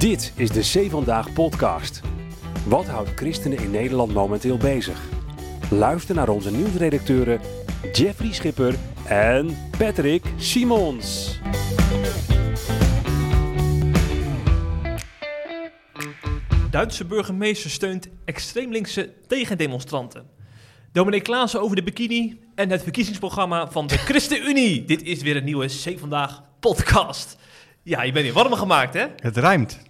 Dit is de C Vandaag podcast. Wat houdt christenen in Nederland momenteel bezig? Luister naar onze nieuwsredacteuren Jeffrey Schipper en Patrick Simons. Duitse burgemeester steunt extreem linkse tegendemonstranten. Dominee Klaassen over de bikini en het verkiezingsprogramma van de ChristenUnie. Dit is weer een nieuwe C Vandaag podcast. Ja, je bent hier warm gemaakt, hè? Het rijmt.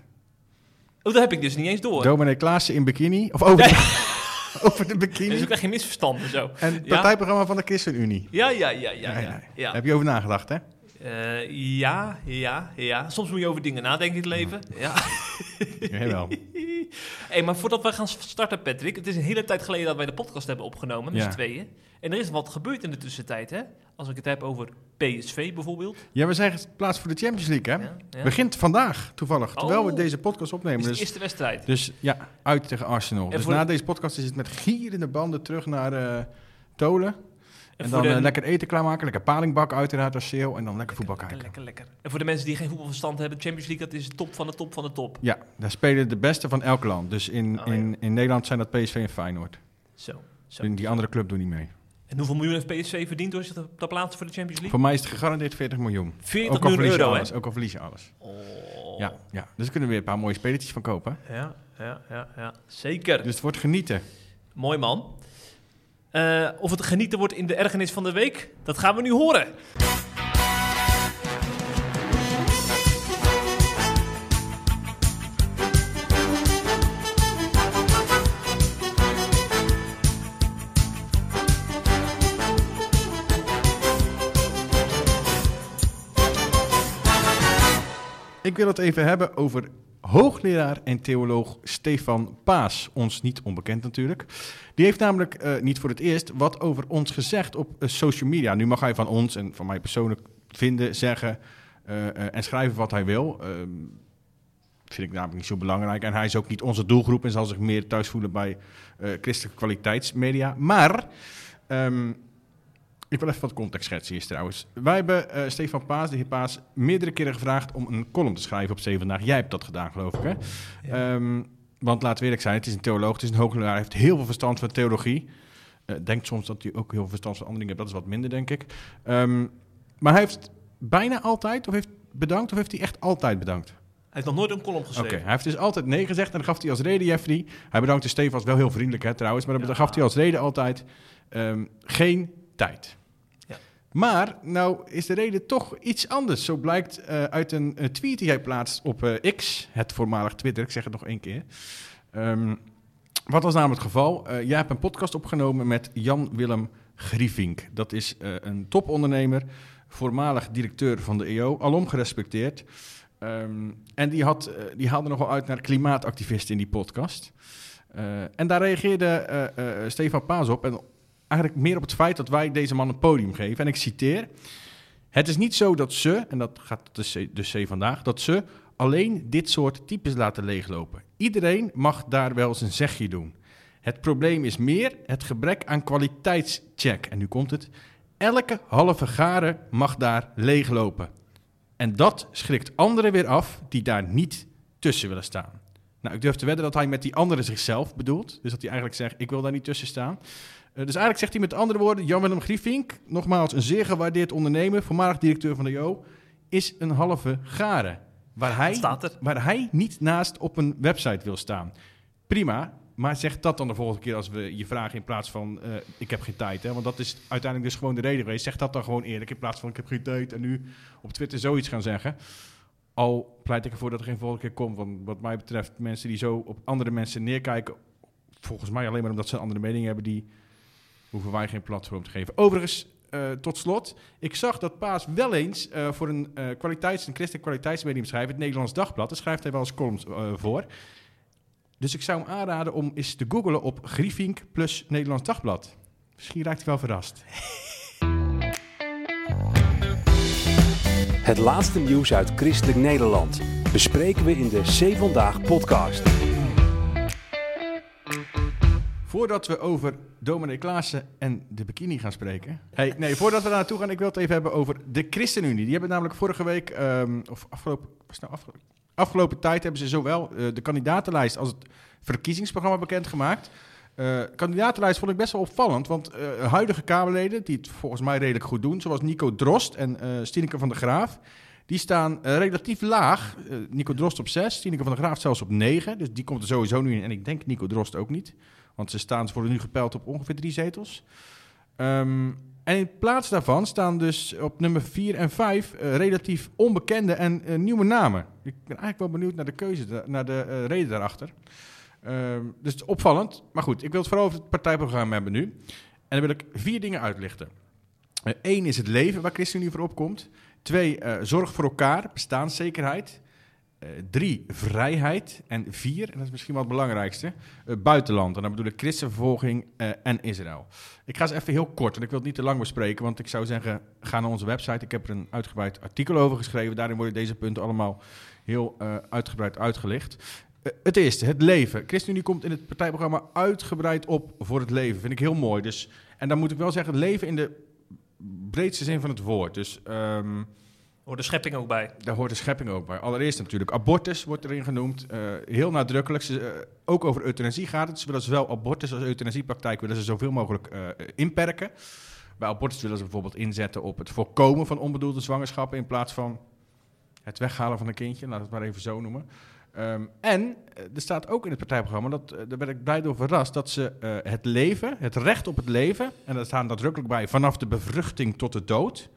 Oh, dat heb ik dus niet eens door. Dominee Klaassen in bikini. Of over, over de Dus bikini. ik krijg geen misverstanden zo. En het partijprogramma van de ChristenUnie. Ja, ja, ja, ja, ja. ja. Heb je over nagedacht, hè? Eh, ja, ja, ja. Soms moet je over dingen nadenken in het leven. Ja. Jawel. hey, maar voordat we gaan starten, Patrick. Het is een hele tijd geleden dat wij de podcast hebben opgenomen met Ja. z'n tweeën. En er is wat gebeurd in de tussentijd, hè? Als ik het heb over PSV bijvoorbeeld. Ja, we zijn geplaatst voor de Champions League, hè? Ja, ja. Begint vandaag, toevallig. Terwijl we Oh. deze podcast opnemen. is de Dus, eerste wedstrijd. dus ja, uit tegen Arsenal. En Dus na de- deze podcast is het met gierende banden terug naar eh, Tolen. En, dan de- eh, lekker eten klaarmaken. Lekker palingbak uiteraard als sale. En dan lekker voetbal kijken. lekker, lekker. En voor de mensen die geen voetbalverstand hebben, Champions League, dat is de top van de top van de top. Ja, daar spelen de beste van elk land. Dus in, Oh, ja. in, in Nederland zijn dat PSV en Feyenoord. Zo, zo. En die andere club doen niet mee. En hoeveel miljoen heeft PSV verdiend door zich te, plaatsen voor de Champions League? Voor mij is het gegarandeerd 40 miljoen. 40 Ook al miljoen euro, hè? alles. Ook al verlies je alles. Oh. Ja, ja, dus kunnen we weer een paar mooie spelletjes van kopen. Ja, ja, ja, ja. Zeker. Dus het wordt genieten. Mooi man. Eh, of het genieten wordt in de ergernis van de week, dat gaan we nu horen. Wil het even hebben over hoogleraar en theoloog Stefan Paas. Ons niet onbekend natuurlijk. Die heeft namelijk eh, niet voor het eerst wat over ons gezegd op eh, social media. Nu mag hij van ons en van mij persoonlijk vinden, zeggen eh, en schrijven wat hij wil. Ehm, vind ik namelijk niet zo belangrijk. En hij is ook niet onze doelgroep en zal zich meer thuis voelen bij christelijke kwaliteitsmedia. Maar ehm, ik wil even wat context schetsen trouwens. Wij hebben eh, Stefan Paas, de heer Paas, meerdere keren gevraagd om een column te schrijven op 7 vandaag. Jij hebt dat gedaan, geloof ik, hè? Ehm, want laten we eerlijk zijn, het is een theoloog, het is een hoogleraar, hij heeft heel veel verstand van theologie. Eh, denkt soms dat hij ook heel veel verstand van andere dingen heeft, dat is wat minder, denk ik. Ehm, maar hij heeft bijna altijd, of heeft bedankt, of heeft hij echt altijd bedankt? Hij heeft nog nooit een column Oké, geschreven. hij heeft dus altijd nee gezegd en dan gaf hij als reden, Jeffrey. Hij bedankte Stefan wel heel vriendelijk, hè, trouwens, maar dan Ja. gaf hij als reden altijd ehm, geen tijd. Maar nou is de reden toch iets anders. Zo blijkt eh, uit een eh, tweet die hij plaatst op eh, X, het voormalig Twitter. Ik zeg het nog één keer. Ehm, wat was namelijk het geval? Jij hebt een podcast opgenomen met Jan-Willem Grievink. Dat is een topondernemer, voormalig directeur van de EO, alom gerespecteerd. Ehm, en die, had, die haalde nogal uit naar klimaatactivisten in die podcast. En daar reageerde Stefan Paas op. En eigenlijk meer op het feit dat wij deze man een podium geven. En ik citeer: Het is niet zo dat ze, en dat gaat de C, vandaag, dat ze alleen dit soort types laten leeglopen. Iedereen mag daar wel zijn zegje doen. Het probleem is meer het gebrek aan kwaliteitscheck. En nu komt het. Elke halve garen mag daar leeglopen. En dat schrikt anderen weer af die daar niet tussen willen staan. Nou, ik durf te wedden dat hij met die anderen zichzelf bedoelt. Dus dat hij eigenlijk zegt, ik wil daar niet tussen staan. Eh, dus eigenlijk zegt hij met andere woorden, Jan-Willem Griefink, nogmaals een zeer gewaardeerd ondernemer, voormalig directeur van de Jo, is een halve garen. Waar hij, er. waar hij niet naast op een website wil staan. Prima, maar zeg dat dan de volgende keer als we je vragen in plaats van eh, ik heb geen tijd. Hè? Want dat is uiteindelijk dus gewoon de reden geweest. Zeg dat dan gewoon eerlijk in plaats van ik heb geen tijd en nu op Twitter zoiets gaan zeggen. Al pleit ik ervoor dat er geen volgende keer komt. Want wat mij betreft, mensen die zo op andere mensen neerkijken, volgens mij alleen maar omdat ze een andere mening hebben, die hoeven wij geen platform te geven. Overigens, eh, tot slot, ik zag dat Paas wel eens eh, voor een eh, kwaliteits- een christelijk kwaliteitsmedium schrijft, het Nederlands Dagblad. Daar schrijft hij wel eens columns voor. Dus ik zou hem aanraden om eens te googlen op Griefink plus Nederlands Dagblad. Misschien raakt hij wel verrast. Het laatste nieuws uit christelijk Nederland bespreken we in de C Vandaag podcast. Voordat we over Dominee Klaassen en de bikini gaan spreken. Hey, nee, voordat we daar naartoe gaan, ik wil het even hebben over de ChristenUnie. Die hebben namelijk vorige week, ehm, of afgelopen, nou afgelopen, tijd hebben ze zowel eh, de kandidatenlijst als het verkiezingsprogramma bekendgemaakt. Eh kandidatenlijst vond ik best wel opvallend, want eh, huidige Kamerleden, die het volgens mij redelijk goed doen, zoals Nico Drost en Stineke van der Graaf, die staan relatief laag. Nico Drost op 6, Stineke van der Graaf zelfs op 9, dus die komt er sowieso nu in. En ik denk Nico Drost ook niet, want ze, staan, ze worden nu gepeld op ongeveer drie zetels. Ehm, en in plaats daarvan staan dus op nummer 4 en 5 eh, relatief onbekende en eh, nieuwe namen. Ik ben eigenlijk wel benieuwd naar de keuze, naar de eh, reden daarachter. Ehm, dus het is opvallend. Maar goed, ik wil het vooral over het partijprogramma hebben nu. En dan wil ik vier dingen uitlichten. Eén is het leven waar ChristenUnie voor opkomt. Twee, zorg voor elkaar, bestaanszekerheid. Eh, drie, vrijheid. En vier, en dat is misschien wel het belangrijkste, eh, buitenland. En dan bedoel ik christenvervolging eh, en Israël. Ik ga ze even heel kort, want ik wil het niet te lang bespreken. Want ik zou zeggen, ga naar onze website. Ik heb er een uitgebreid artikel over geschreven. Daarin worden deze punten allemaal heel uitgebreid uitgelicht. Het eerste, het leven. ChristenUnie komt in het partijprogramma uitgebreid op voor het leven. Vind ik heel mooi. Dus, en dan moet ik wel zeggen, het leven in de breedste zin van het woord. Dus ehm, Hoort de schepping ook bij. daar hoort de schepping ook bij. Allereerst natuurlijk abortus wordt erin genoemd. Eh, heel nadrukkelijk. Ze, eh, ook over euthanasie gaat het. Ze willen zowel abortus als euthanasiepraktijk willen ze zoveel mogelijk eh, inperken. Bij abortus willen ze bijvoorbeeld inzetten op het voorkomen van onbedoelde zwangerschappen... in plaats van het weghalen van een kindje, laat het maar even zo noemen. Ehm, en er staat ook in het partijprogramma, dat, daar ben ik blij door verrast... dat ze het leven, het recht op het leven... en daar staat nadrukkelijk bij vanaf de bevruchting tot de dood...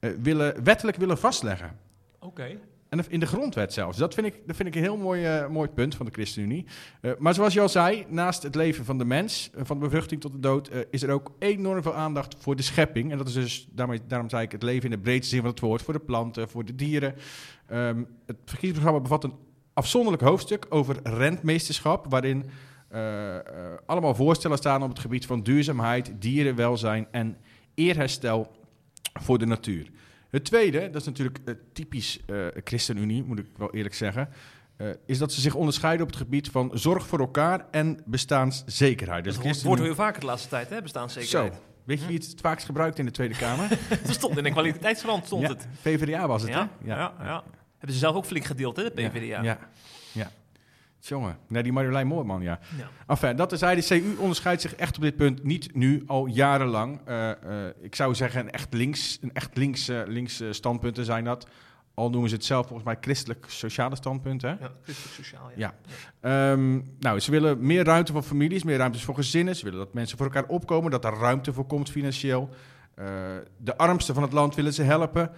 eh, willen, wettelijk willen vastleggen. Oké. En in de grondwet zelfs. Dat vind ik, dat vind ik een heel mooi, eh, mooi punt van de ChristenUnie. Eh, maar zoals je al zei, naast het leven van de mens, van de bevruchting tot de dood, is er ook enorm veel aandacht voor de schepping. En dat is dus, daarmee, daarom zei ik, het leven in de breedste zin van het woord, voor de planten, voor de dieren. Ehm, het verkiezingsprogramma bevat een afzonderlijk hoofdstuk over rentmeesterschap, waarin allemaal voorstellen staan op het gebied van duurzaamheid, dierenwelzijn en eerherstel voor de natuur. Het tweede, dat is natuurlijk eh, typisch eh ChristenUnie, moet ik wel eerlijk zeggen, eh, is dat ze zich onderscheiden op het gebied van zorg voor elkaar en bestaanszekerheid. Dus Dat wordt weer vaker de laatste tijd, hè? Bestaanszekerheid. Zo, weet je wie het het vaakst gebruikt in de Tweede Kamer? Het stond in de kwaliteitsrand, stond ja, het. PvdA was het, Ja, hè? ja, ja. Hebben ze zelf ook flink gedeeld, hè, de PvdA. Ja, ja. Jongen, nee, die Marjolein Moorman, ja. Ja. Enfin, dat is hij. De CU onderscheidt zich echt op dit punt niet nu, al jarenlang. Eh, eh, ik zou zeggen een echt links, een echt links, links standpunten zijn dat. Al noemen ze het zelf volgens mij christelijk-sociale standpunten. Hè? Ja, christelijk sociaal, ja. Ja. Ehm, nou, ze willen meer ruimte voor families, meer ruimtes voor gezinnen. Ze willen dat mensen voor elkaar opkomen, dat er ruimte voor komt financieel. Eh, de armsten van het land willen ze helpen.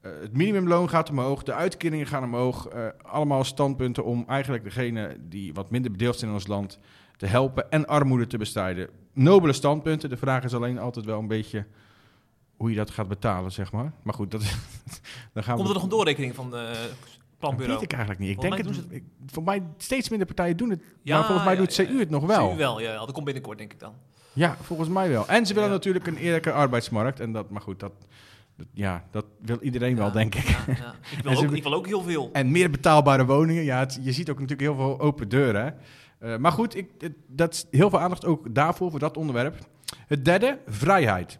Eh, het minimumloon gaat omhoog, de uitkeringen gaan omhoog. Eh, allemaal standpunten om eigenlijk degene die wat minder bedeeld zijn in ons land te helpen en armoede te bestrijden. Nobele standpunten. De vraag is alleen altijd wel een beetje hoe je dat gaat betalen, zeg maar. Maar goed, dat, dan gaan Komt we... er nog een doorrekening van de Dat planbureau? weet ik eigenlijk niet. Ik Volgens denk mij het, ik, voor mij steeds minder partijen doen het. Ja, maar volgens mij ja, doet ja, CU het nog wel. CU wel, ja. Dat komt binnenkort, denk ik dan. Ja, volgens mij wel. En ze willen natuurlijk een eerlijke arbeidsmarkt. En dat, maar goed, dat, dat- ja, dat wil iedereen wel, denk ik. ja, ja. Ik, wil ook, ik wil ook heel veel. En meer betaalbare woningen. Ja, het- je ziet ook natuurlijk heel veel open deuren. Eh, maar goed, ik, het- dat is heel veel aandacht ook daarvoor, voor dat onderwerp. Het derde, vrijheid.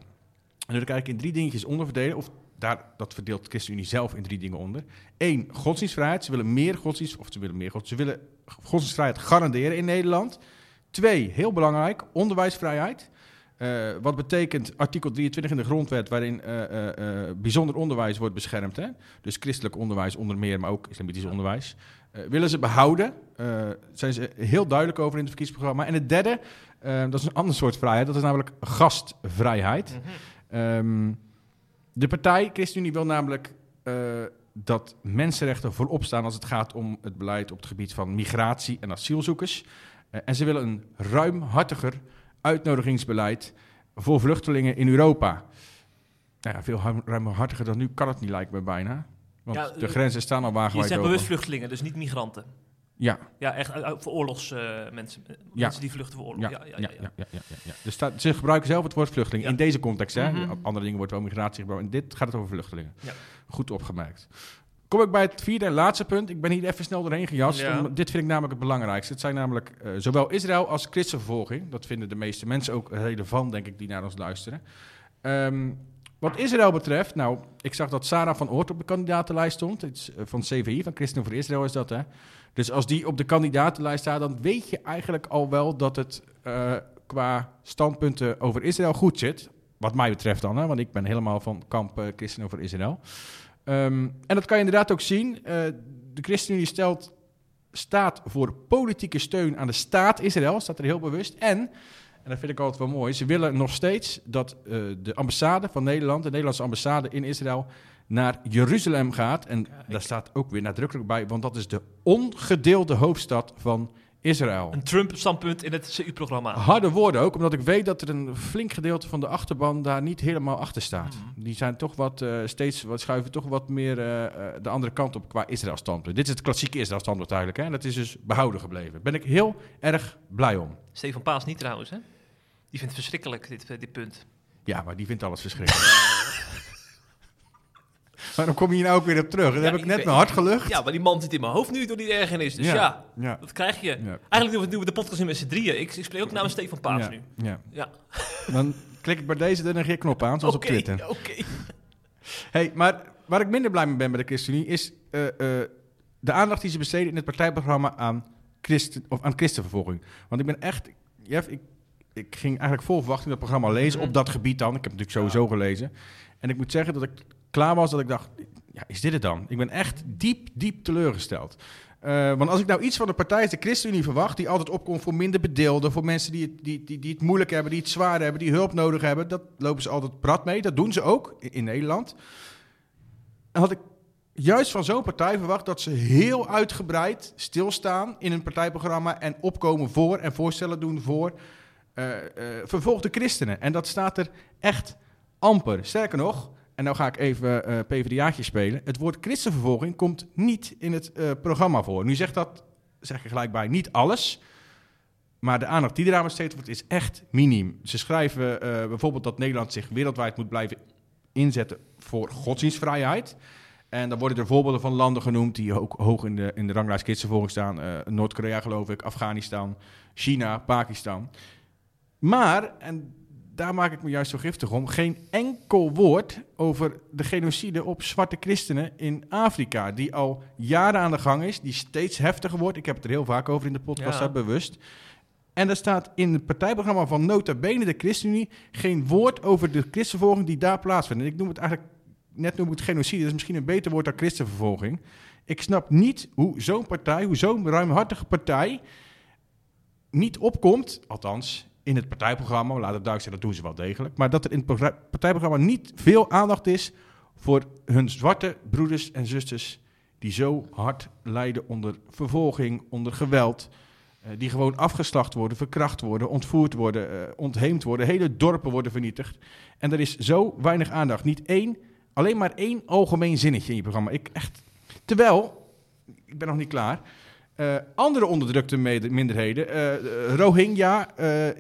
En dat wil ik in drie dingetjes onderverdelen. Of daar, dat verdeelt ChristenUnie zelf in drie dingen onder. Eén, godsdienstvrijheid. Ze willen meer godsdienst, of ze willen meer godsdienst. Ze willen godsdienstvrijheid garanderen in Nederland. Twee, heel belangrijk, onderwijsvrijheid. Eh, wat betekent artikel 23 in de grondwet, waarin eh, eh, bijzonder onderwijs wordt beschermd. Hè? Dus christelijk onderwijs onder meer, maar ook islamitisch onderwijs. Willen ze behouden. Eh zijn ze heel duidelijk over in het verkiezingsprogramma. En het derde, dat is een ander soort vrijheid, dat is namelijk gastvrijheid. Mhm. Ehm, de partij ChristenUnie wil namelijk dat mensenrechten voorop staan als het gaat om het beleid op het gebied van migratie en asielzoekers. En ze willen een ruimhartiger uitnodigingsbeleid voor vluchtelingen in Europa. Nou ja, veel ruim- ruimhartiger dan nu kan het niet, lijkt me bijna. Want Ja, de eh, grenzen staan al Je wagenwijd zegt open. bewust vluchtelingen, dus niet migranten. Ja, Ja, echt uit- voor oorlogsmensen. mensen die vluchten voor oorlog. ja, Ja, ja, ja, ja. Dus ze gebruiken zelf het woord vluchteling in deze context. Hè? Mhm. Andere dingen wordt wel migratie gebruikt. In dit gaat het over vluchtelingen. Ja. Goed opgemerkt. Kom ik bij het vierde en laatste punt. Ik ben hier even snel doorheen gejast. Ja. dit vind ik namelijk het belangrijkste. Het zijn namelijk eh, zowel Israël als christenvervolging. Dat vinden de meeste mensen ook relevant, denk ik, die naar ons luisteren. Ehm, Wat Israël betreft, nou, ik zag dat Sarah van Oort op de kandidatenlijst stond. Het is, eh, van CVI, van Christen voor Israël is dat, hè. Dus als die op de kandidatenlijst staat, dan weet je eigenlijk al wel dat het eh, qua standpunten over Israël goed zit. Wat mij betreft dan, hè, want ik ben helemaal van kamp Christen over Israël. Ehm, en dat kan je inderdaad ook zien. Uh, de ChristenUnie stelt, staat voor politieke steun aan de staat Israël, staat er heel bewust. En, en dat vind ik altijd wel mooi, ze willen nog steeds dat uh, de ambassade van Nederland, de Nederlandse ambassade in Israël, naar Jeruzalem gaat. En Kijk. daar staat ook weer nadrukkelijk bij, want dat is de ongedeelde hoofdstad van Israël. Een Trump-standpunt in het CU-programma. Harde woorden ook, omdat ik weet dat er een flink gedeelte van de achterban daar niet helemaal achter staat. Mm. Die zijn toch wat uh, steeds wat schuiven toch wat meer uh, de andere kant op qua Israël-standpunt. Dit is het klassieke Israël-standpunt eigenlijk, hè? Dat is dus behouden gebleven. Daar ben ik heel erg blij om. Stefan Paas niet trouwens, hè? Die vindt het verschrikkelijk, dit, dit punt. Ja, maar die vindt alles verschrikkelijk. Maar dan kom je hier nou ook weer op terug. Ja, heb ik net mijn hart gelucht. Ja, maar die man zit in mijn hoofd nu door die ergernis. Dus ja, dat krijg je. Eigenlijk doen we, doen we de podcast nu met z'n drieën. Ik, ik spreek ook namens Stefan Paas nu. Ja. ja. Dan klik ik bij deze de negeerknop aan, zoals okay, op Twitter. Oké, hey, maar waar ik minder blij mee ben bij de ChristenUnie... is uh, uh, de aandacht die ze besteden in het partijprogramma aan, christen, of aan christenvervolging. Want ik ben echt... Jeff, ik, ik ging eigenlijk vol verwachting dat programma lezen -hmm. op dat gebied dan. Ik heb het natuurlijk sowieso gelezen. En ik moet zeggen dat ik klaar was, dat ik dacht, ja, is dit het dan? Ik ben echt diep, diep teleurgesteld. Uh, want als ik nou iets van de partij de ChristenUnie verwacht, die altijd opkomt voor minder bedeelden, voor mensen die het, die, die, die het moeilijk hebben, die het zwaar hebben, die hulp nodig hebben, dat lopen ze altijd prat mee. Dat doen ze ook in, Nederland. En had ik juist van zo'n partij verwacht dat ze heel uitgebreid stilstaan in een partijprogramma en opkomen voor en voorstellen doen voor uh, vervolgde christenen. En dat staat er echt amper. Sterker nog, en nou ga ik even uh, PvdA'tje spelen. Het woord christenvervolging komt niet in het uh, programma voor. Nu zegt dat, zeg ik gelijk bij, niet alles. Maar de aandacht die eraan besteed wordt is echt miniem. Ze schrijven uh, bijvoorbeeld dat Nederland zich wereldwijd moet blijven inzetten voor godsdienstvrijheid. En dan worden er voorbeelden van landen genoemd die ook hoog in de, in de ranglijst christenvervolging staan. Noord-Korea geloof ik, Afghanistan, China, Pakistan. Maar, en daar maak ik me juist zo giftig om, geen enkel woord over de genocide op zwarte christenen in Afrika, die al jaren aan de gang is, die steeds heftiger wordt. Ik heb het er heel vaak over in de podcast, ja. bewust. En er staat in het partijprogramma van Nota Bene, de ChristenUnie, geen woord over de christenvervolging die daar plaatsvindt. En ik noem het eigenlijk, net noem ik het genocide, dat is misschien een beter woord dan christenvervolging. Ik snap niet hoe zo'n partij, hoe zo'n ruimhartige partij niet opkomt, althans in het partijprogramma, laat het duidelijk zijn, dat doen ze wel degelijk, maar dat er in het partijprogramma niet veel aandacht is voor hun zwarte broeders en zusters die zo hard lijden onder vervolging, onder geweld, uh, die gewoon afgeslacht worden, verkracht worden, ontvoerd worden, uh, ontheemd worden, hele dorpen worden vernietigd. En er is zo weinig aandacht. Niet één, alleen maar één algemeen zinnetje in je programma. Ik echt, terwijl, ik ben nog niet klaar, uh, andere onderdrukte minderheden, uh, Rohingya,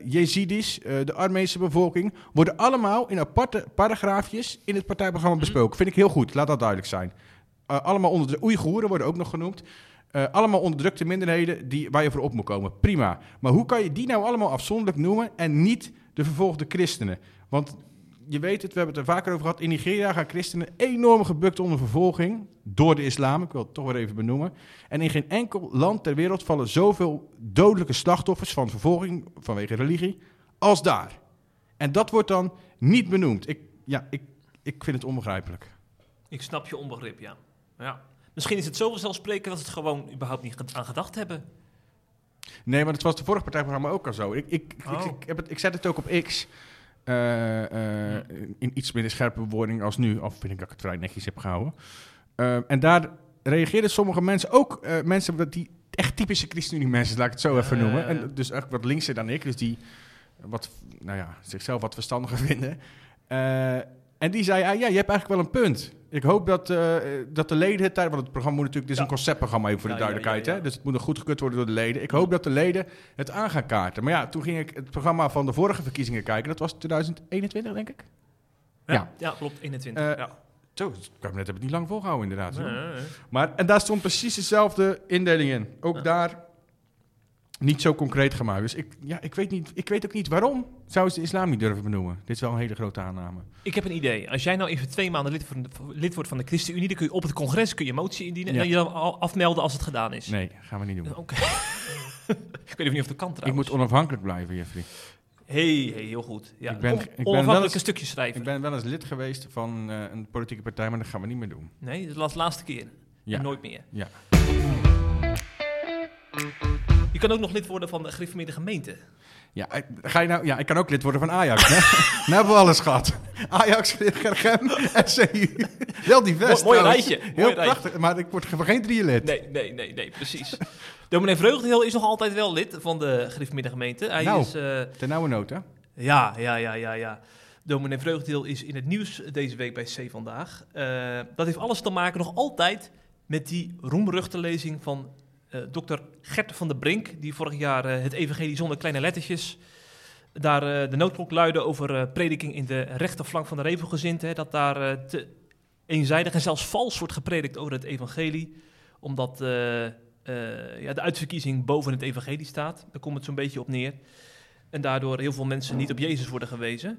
Jezidis, de Armeense bevolking, worden allemaal in aparte paragraafjes in het partijprogramma besproken. Vind ik heel goed, laat dat duidelijk zijn. allemaal onderdrukte, Oeigoeren worden ook nog genoemd. allemaal onderdrukte minderheden die, waar je voor op moet komen. Prima. Maar hoe kan je die nou allemaal afzonderlijk noemen en niet de vervolgde christenen? Want je weet het, we hebben het er vaker over gehad. In Nigeria gaan christenen enorm gebukt onder vervolging door de islam. Ik wil het toch weer even benoemen. En in geen enkel land ter wereld vallen zoveel dodelijke slachtoffers van vervolging vanwege religie als daar. En dat wordt dan niet benoemd. Ik, ja, ik, ik vind het onbegrijpelijk. Ik snap je onbegrip, ja. ja. Misschien is het zo vanzelfsprekend dat ze het gewoon überhaupt niet aan gedacht hebben. Nee, maar dat was de vorige partijprogramma ook al zo. Ik, ik, oh. ik, ik, heb het, ik zet het ook op X. Uh, uh, in iets minder scherpe bewoording als nu, of vind ik dat ik het vrij netjes heb gehouden. Uh, en daar reageerden sommige mensen, ook mensen die echt typische ChristenUnie-mensen, laat ik het zo even noemen. En dus echt wat linkser dan ik, dus die wat, nou ja, zichzelf wat verstandiger vinden. en die zei, ah, ja, je hebt eigenlijk wel een punt. Ik hoop dat, uh, dat de leden het tijd, want het programma moet natuurlijk, dit is ja. een conceptprogramma even voor de duidelijkheid, ja, Hè? dus het moet nog goedgekeurd worden door de leden. Ik hoop dat de leden het aan gaan kaarten. Maar ja, toen ging ik het programma van de vorige verkiezingen kijken, dat was 2021, denk ik. Ja, ja. klopt, 21. Uh, ja. Zo, het kabinet heb het niet lang volgehouden, inderdaad. Nee, nee, nee. Maar, en daar stond precies dezelfde indeling in. Ook daar niet zo concreet gemaakt. Dus ik, ja, ik, weet niet, ik weet ook niet waarom zou ze de islam niet durven benoemen. Dit is wel een hele grote aanname. Ik heb een idee. Als jij nou even twee maanden lid, van de- lid wordt van de ChristenUnie, dan kun je op het congres kun je motie indienen Ja. en je dan al afmelden als het gedaan is. Nee, gaan we niet doen. Oké. ik weet even niet of dat kan Ik trouwens. moet onafhankelijk blijven, Jeffrey. Hey, hey, heel goed. Ja, Ik ben- ik ben eens- stukje schrijven. Ik ben wel eens lid geweest van eh, een politieke partij, maar dat gaan we niet meer doen. Nee, dat was de laatste keer. Ja. En nooit meer. Ja. Je kan ook nog lid worden van de gereformeerde gemeente. Ja, eh, ga je nou, ja, ik kan ook lid worden van Ajax. Hè? nou hebben we alles gehad. Ajax, Gergem, SCU. Wel divers Mooi- mooi rijtje, Heel mooi rijtje. prachtig, maar ik word ge- geen drieën lid. Nee, nee, nee, nee, precies. Dominee Vreugdeheel is nog altijd wel lid van de gereformeerde gemeente. Hij Nou. is... eh, Ten nauwe nood, hè? Ja, ja, ja, ja, ja. Dominee Vreugdeel is in het nieuws deze week bij C Vandaag. Eh, dat heeft alles te maken nog altijd met die roemruchte lezing van eh dokter Gert van der Brink... die vorig jaar eh, het evangelie zonder kleine lettertjes... daar eh, de noodklok luidde over prediking in de rechterflank van de revelgezind. Hè, dat daar te eenzijdig en zelfs vals wordt gepredikt over het evangelie. Omdat ja, de uitverkiezing boven het evangelie staat. Daar komt het zo'n beetje op neer. En daardoor heel veel mensen niet op Jezus worden gewezen.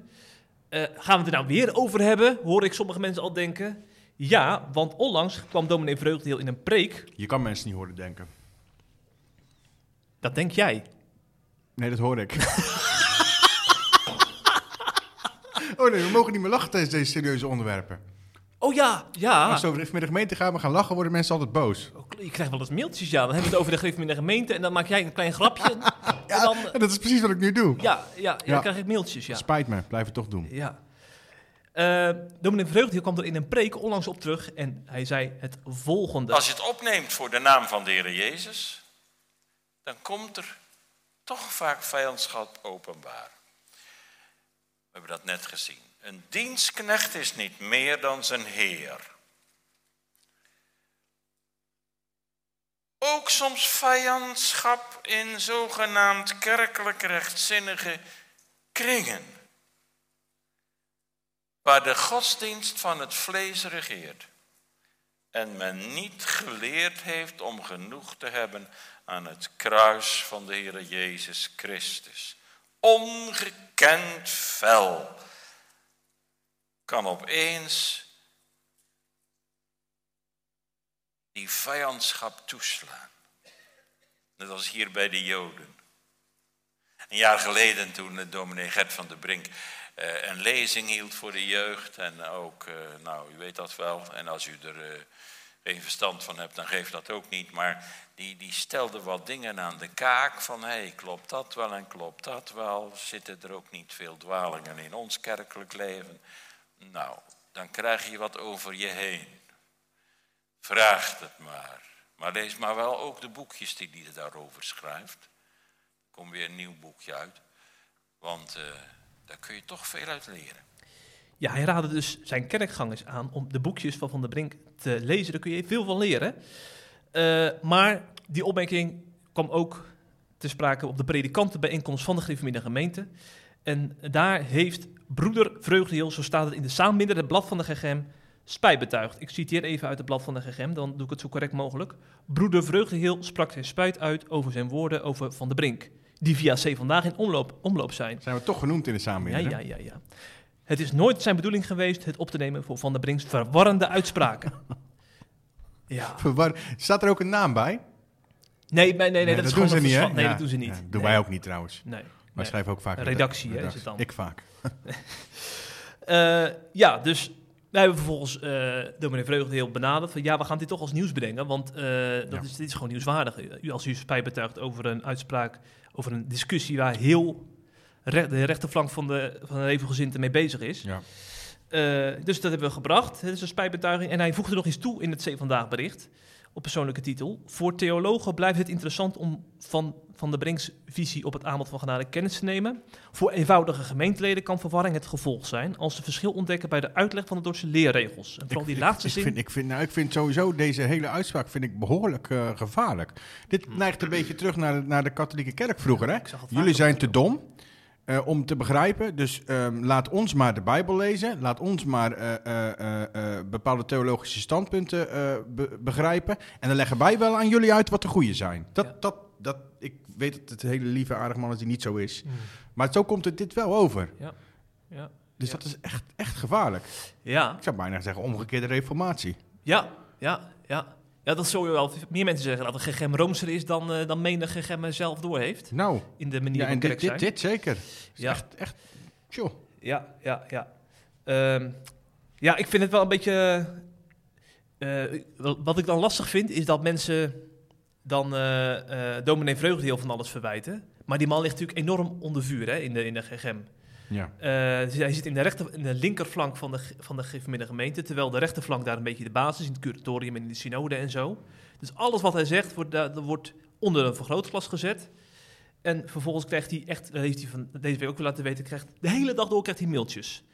Gaan we het er nou weer over hebben? Hoor ik sommige mensen al denken. Ja, want onlangs kwam dominee Vreugdeel in een preek. Je kan mensen niet horen denken. Dat denk jij. Nee, dat hoor ik. oh nee, we mogen niet meer lachen tijdens deze serieuze onderwerpen. Oh ja, ja. Als het over de gemeente gaat, we gaan lachen, worden mensen altijd boos. Je krijgt wel eens mailtjes, ja. Dan hebben we het over de griff in de gemeente. En dan maak jij een klein grapje. en dan, En dat is precies wat ik nu doe. ja, ja, ja, Ja. dan krijg ik mailtjes, ja. Spijt me, blijf het toch doen. Ja. Eh dominee Vreugdeel kwam er in een preek onlangs op terug. En hij zei het volgende. Als je het opneemt voor de naam van de Heer Jezus, dan komt er toch vaak vijandschap openbaar. We hebben dat net gezien. Een dienstknecht is niet meer dan zijn Heer. Ook soms vijandschap in zogenaamd kerkelijk rechtzinnige kringen. Waar de godsdienst van het vlees regeert en men niet geleerd heeft om genoeg te hebben aan het kruis van de Heer Jezus Christus. Ongekend fel kan opeens die vijandschap toeslaan. Net als hier bij de Joden. Een jaar geleden toen dominee Gert van der Brink eh, een lezing hield voor de jeugd. En ook, eh, nou u weet dat wel. En als u er eh, geen verstand van hebt, dan geeft dat ook niet. Maar die, die stelde wat dingen aan de kaak van, hé, hey, klopt dat wel en klopt dat wel? Zitten er ook niet veel dwalingen in ons kerkelijk leven? Nou, dan krijg je wat over je heen. Vraag het maar. Maar lees maar wel ook de boekjes die hij daarover schrijft. Er komt weer een nieuw boekje uit. Want eh, daar kun je toch veel uit leren. Ja, hij raadde dus zijn kerkgangers aan om de boekjes van Van der Brink te lezen. Daar kun je veel van leren. Eh, maar die opmerking kwam ook te sprake op de predikantenbijeenkomst van de Gereformeerde Gemeente. En daar heeft broeder Vreugdeheel, zo staat het in de saambinder, het blad van de GGM, spijt betuigd. Ik citeer even uit het blad van de GGM, dan doe ik het zo correct mogelijk. Broeder Vreugdeheel sprak zijn spijt uit over zijn woorden over Van der Brink, die via C vandaag in omloop, omloop zijn. Zijn we toch genoemd in de Ja, samenwerking? ja, ja, ja. Het is nooit zijn bedoeling geweest het op te nemen voor Van der Brink's verwarrende uitspraken. Ja. Verwar- Staat er ook een naam bij? Nee, nee, nee, nee, dat, doen ze niet, hè? Nee, Ja, dat doen ze niet. ja, doen nee. wij ook niet trouwens. Nee. Wij nee. schrijven ook vaak... Een redactie, hè, is het dan. Ik vaak. Eh, ja, dus wij hebben vervolgens eh dominee Vreugdeheel benaderd van ja, we gaan dit toch als nieuws brengen, want eh, dat Ja. is, dit is gewoon nieuwswaardig. U, als u spijt betuigt over een uitspraak, over een discussie waar heel re- de rechterflank van de, van de Revelgezinte mee bezig is. Ja. Eh, dus dat hebben we gebracht. Het is een spijtbetuiging. En hij voegde nog iets toe in het C Vandaag bericht. Op persoonlijke titel. Voor theologen blijft het interessant om van, van de Brinks visie op het aanbod van genade kennis te nemen. Voor eenvoudige gemeenteleden kan verwarring het gevolg zijn als ze verschil ontdekken bij de uitleg van de Dordtse leerregels. En vooral die laatste ik, zin. Vind, ik, vind, nou, ik vind sowieso deze hele uitspraak vind ik behoorlijk eh, gevaarlijk. Dit neigt een beetje terug naar de, naar de katholieke kerk vroeger. Hè? ik Jullie zijn te dom eh, om te begrijpen. Dus ehm, laat ons maar de Bijbel lezen. Laat ons maar eh, eh, bepaalde theologische standpunten be- begrijpen. En dan leggen wij wel aan jullie uit wat de goede zijn. Dat, Ja. dat, dat, ik weet dat het een hele lieve, aardige man is die niet zo is. Maar zo komt het dit wel over. Ja. Ja. Dus Ja. dat is echt, echt gevaarlijk. Ja. Ik zou bijna zeggen omgekeerde reformatie. Ja, ja, ja. Ja, dat zullen wel meer mensen zeggen. Dat een gegem roomser is dan, eh dan menig gegem zelf door heeft. Nou, In de manier ja, van dit, dit, dit zeker. Ja. Echt, echt, tjoh. Ja, ja, ja. Ehm, ja, ik vind het wel een beetje... eh, wel- wat ik dan lastig vind, is dat mensen dan eh eh dominee Vreugdeheel van alles verwijten. Maar die man ligt natuurlijk enorm onder vuur hè, in, de, in de GGM. Ja. Eh, dus hij zit in de, rechter, in de linkerflank van de, van de gemeente, terwijl de rechterflank daar een beetje de basis is, in het curatorium en in de synode en zo. Dus alles wat hij zegt wordt, daar- wordt onder een vergrootglas gezet. En vervolgens krijgt hij echt, dat heeft hij van deze week ook weer laten weten, krijgt, de hele dag door krijgt hij mailtjes.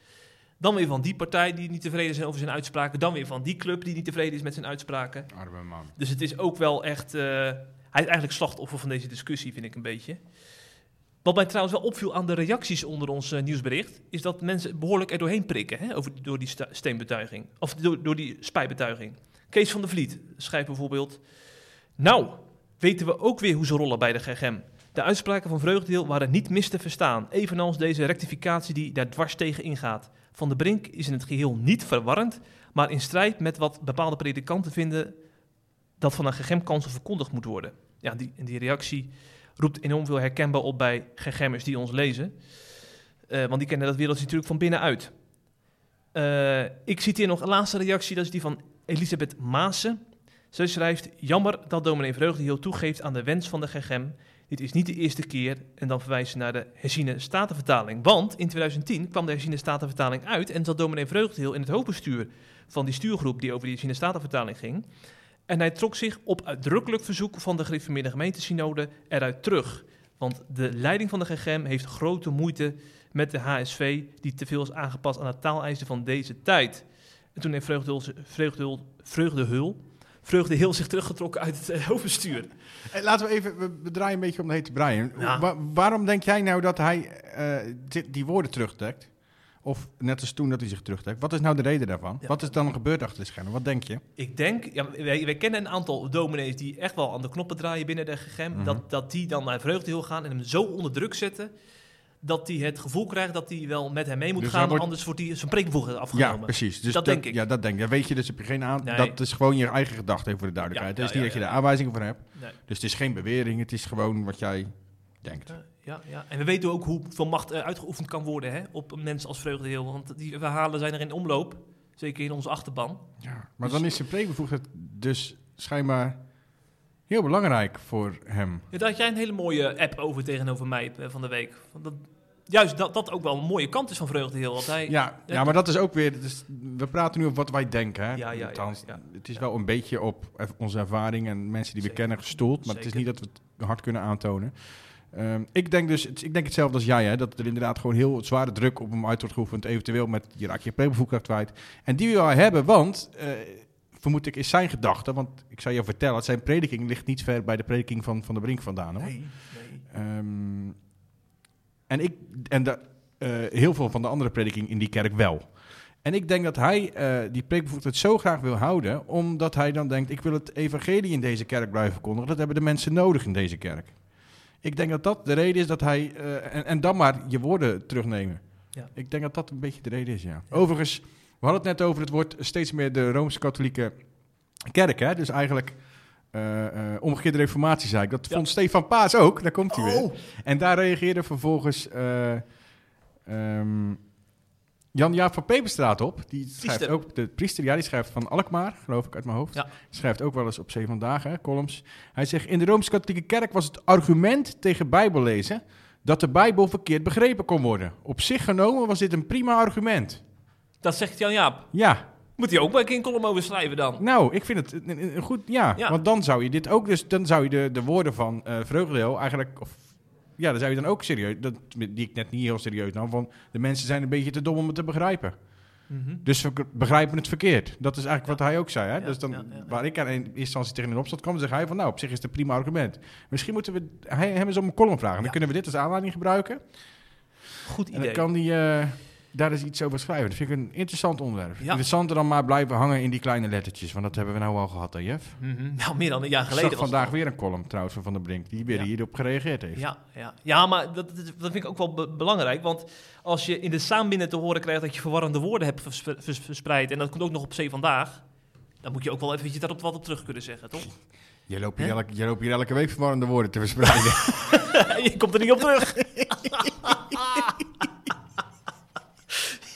Dan weer van die partij die niet tevreden zijn over zijn uitspraken. Dan weer van die club die niet tevreden is met zijn uitspraken. Arme man. Dus het is ook wel echt. eh, hij is eigenlijk slachtoffer van deze discussie, vind ik een beetje. Wat mij trouwens wel opviel aan de reacties onder ons eh, nieuwsbericht, is dat mensen behoorlijk er doorheen prikken hè, over, door die steenbetuiging. Of door, die spijbetuiging. Kees van der Vliet schrijft bijvoorbeeld. Nou, weten we ook weer hoe ze rollen bij de GGM. De uitspraken van Vreugdeel waren niet mis te verstaan, evenals deze rectificatie die daar dwars tegen ingaat. Van de Brink is in het geheel niet verwarrend, maar in strijd met wat bepaalde predikanten vinden dat van een GGM-kansel verkondigd moet worden. Ja, die, die reactie roept enorm veel herkenbaar op bij GGM'ers die ons lezen. Eh, want die kennen dat wereldje natuurlijk van binnenuit. Eh ik citeer nog een laatste reactie, dat is die van Elisabeth Maassen. Zij schrijft, jammer dat dominee Vreugdeheel toegeeft aan de wens van de GGM. Dit is niet de eerste keer en dan verwijst ze naar de herziene statenvertaling. Want in 2010 kwam de herziene statenvertaling uit en zat dominee Vreugdeheel in het hoofdbestuur van die stuurgroep die over die herziene statenvertaling ging. En hij trok zich op uitdrukkelijk verzoek van de gereformeerde gemeentesynode eruit terug. Want de leiding van de GGM heeft grote moeite met de HSV, die te veel is aangepast aan de taaleisen van deze tijd. En toen heeft Vreugdehul, Vreugdehul, Vreugdehul, Vreugdehil zich teruggetrokken uit het eh, hoofdbestuur. Hey, laten we even, we, draaien een beetje om de hete Brian. Ja. Wa- waarom denk jij nou dat hij eh, die woorden terugtrekt? Of net als toen dat hij zich terugtrekt. Wat is nou de reden daarvan? Ja. Wat is dan gebeurd achter de schermen? Wat denk je? Ik denk, ja, wij, wij kennen een aantal dominees die echt wel aan de knoppen draaien binnen de GGM. Mhm. dat, dat die dan naar Vreugdehil gaan en hem zo onder druk zetten... dat hij het gevoel krijgt dat hij wel met hem mee moet Dus gaan... wordt- anders wordt hij zijn Ja, afgenomen. precies. Dus Dat denk ik. Ja, dat denk ik. Ja, weet je, dus heb je geen aan. Nee. Dat is gewoon je eigen gedachte, even voor de duidelijkheid. Ja, het is ja, niet ja, dat je ja. er aanwijzingen voor hebt. Nee. Dus het is geen bewering, het is gewoon wat jij denkt. Ja, ja. En we weten ook hoeveel macht er uitgeoefend kan worden hè, op een mens als Vreugdeheel. Want die verhalen zijn er in omloop. Zeker in onze achterban. Ja, maar Dus- dan is zijn preekbevoegdheid dus schijnbaar heel belangrijk voor hem. Ja, daar had jij een hele mooie app over tegenover mij eh, van de week. Dat, juist dat dat ook wel een mooie kant is van Vreugdeheel. Want hij, Ja, ja, maar dat is ook weer. Dus we praten nu op wat wij denken. Hè? Ja, ja, ja, Althans, ja. Het is wel een beetje op onze ervaring en mensen die we kennen gestoeld. Maar het is niet dat we het hard kunnen aantonen. Ehm, ik denk dus, ik denk hetzelfde als jij, hè, dat er inderdaad gewoon heel zware druk op hem uit wordt geoefend. Eventueel met je raak je kwijt. En die wil hij hebben, want eh, vermoed ik is zijn gedachte. Want ik zou je vertellen, zijn prediking ligt niet ver bij de prediking van Van de Brink vandaan. Hoor. Nee, nee. Ehm, en ik, en de, eh, heel veel van de andere prediking in die kerk wel. En ik denk dat hij eh, die preekbevoegdheid zo graag wil houden, omdat hij dan denkt: ik wil het evangelie in deze kerk blijven verkondigen. Dat hebben de mensen nodig in deze kerk. Ik denk dat dat de reden is dat hij. eh, en, en dan maar je woorden terugnemen. Ja. Ik denk dat dat een beetje de reden is, ja. Overigens, we hadden het net over het wordt steeds meer de Rooms-Katholieke kerk, hè? Dus eigenlijk. eh, eh, omgekeerde reformatie, zei ik. Dat Ja. vond Stefan Paas ook. Daar komt hij weer. Oh, En daar reageerde vervolgens eh, ehm, Jan-Jaap van Peperstraat op. Die schrijft Priester. ook, de priester, ja, die schrijft van Alkmaar, geloof ik uit mijn hoofd. Ja. Schrijft ook wel eens op Zeven Dagen, hè, columns. Hij zegt, in de Rooms-Katholieke Kerk was het argument tegen Bijbellezen dat de Bijbel verkeerd begrepen kon worden. Op zich genomen was dit een prima argument. dat zegt Jan Jaap. Ja, Moet hij ook bij een column over schrijven dan? nou, ik vind het een, goed, ja, Ja. Want dan zou je dit ook, dus dan zou je de, de woorden van eh Vreugdeel eigenlijk, of ja, dan zou je dan ook serieus, dat, die ik net niet heel serieus nam, van de mensen zijn een beetje te dom om het te begrijpen. Mhm. Dus we begrijpen het verkeerd. Dat is eigenlijk Ja. wat hij ook zei. Hè? Ja, dus dan, ja, waar ik aan in eerste instantie tegen in opstand kwam, zeg hij van, nou, op zich is het een prima argument. Misschien moeten we hij, hem eens om een column vragen. Dan kunnen we dit als aanleiding gebruiken. Goed En dan idee. kan hij eh, daar is iets over schrijven. Dat vind ik een interessant onderwerp. Ja. Interessanter dan maar blijven hangen in die kleine lettertjes. Want dat hebben we nou al gehad, hè, Jeff? Mhm. Nou, meer dan een jaar Ik geleden zag vandaag weer een column trouwens van Van der Brink. Die weer Ja. hierop gereageerd heeft. Ja, ja. ja maar dat, dat, vind ik ook wel be- belangrijk. Want als je in de saambinnen te horen krijgt dat je verwarrende woorden hebt vers- vers- verspreid... en dat komt ook nog op zee vandaag... dan moet je ook wel eventjes daarop wat op terug kunnen zeggen, toch? Je, loopt hier elke, je loopt hier elke week verwarrende woorden te verspreiden. je komt er niet op terug.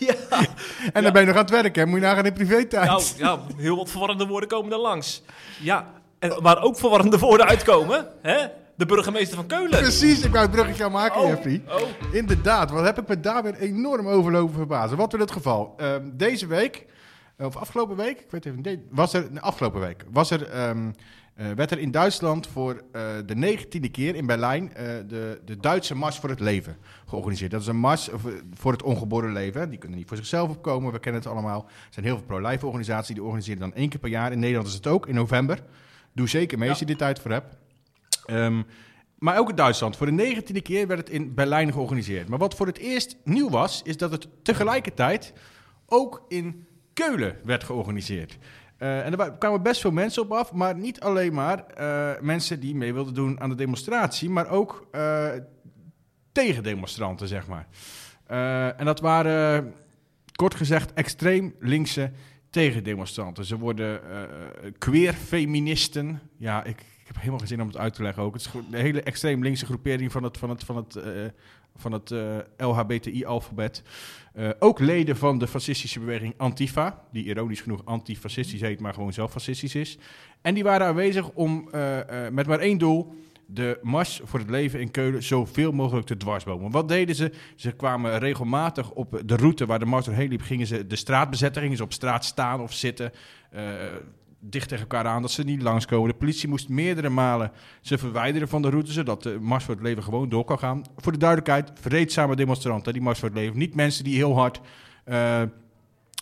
ja, en dan ben je nog aan het werken. hè? Moet je nagaan in privé-tijd. nou, ja, heel wat verwarrende woorden komen er langs. Ja, en waar ook verwarrende woorden uitkomen, hè? De burgemeester van Keulen. Precies, ik wou het bruggetje aan maken, Oh, Jeffrey. oh. Inderdaad, wat heb ik me daar weer enorm overlopen verbazen. Wat werd het geval? Ehm, deze week, of afgelopen week, ik weet even niet, was er, nee, afgelopen week, was er, ehm, eh, werd er in Duitsland voor eh, de negentiende keer in Berlijn eh, de, de Duitse Mars voor het Leven georganiseerd. Dat is een mars voor het ongeboren leven. Die kunnen niet voor zichzelf opkomen, we kennen het allemaal. Er zijn heel veel pro-life organisaties, die organiseren dan één keer per jaar. In Nederland is het ook, in november. Doe zeker mee als je dit tijd voor hebt. Ehm, maar ook in Duitsland. Voor de negentiende keer werd het in Berlijn georganiseerd. Maar wat voor het eerst nieuw was, is dat het tegelijkertijd ook in Keulen werd georganiseerd. Eh, en wa- kwamen best veel mensen op af, maar niet alleen maar eh, mensen die mee wilden doen aan de demonstratie, maar ook eh, tegendemonstranten, zeg maar. En dat waren, kort gezegd, extreem linkse tegendemonstranten. Ze worden queer feministen. Ja, ik, ik heb helemaal geen zin om het uit te leggen ook. Het is een hele extreem linkse groepering van het, van het, van het, van het LHBTI-alfabet. Eh, ook leden van de fascistische beweging Antifa, die ironisch genoeg antifascistisch heet, maar gewoon zelf fascistisch is. En die waren aanwezig om eh, eh, met maar één doel de Mars voor het leven in Keulen zoveel mogelijk te dwarsbomen. Wat deden ze? Ze kwamen regelmatig op de route waar de Mars doorheen liep, gingen ze de straat bezetten, gingen ze op straat staan of zitten, dicht tegen elkaar aan, dat ze niet langskomen. De politie moest meerdere malen ze verwijderen van de route, zodat de Mars voor het leven gewoon door kan gaan. Voor de duidelijkheid, vreedzame demonstranten, die Mars voor het leven. Niet mensen die heel hard... eh,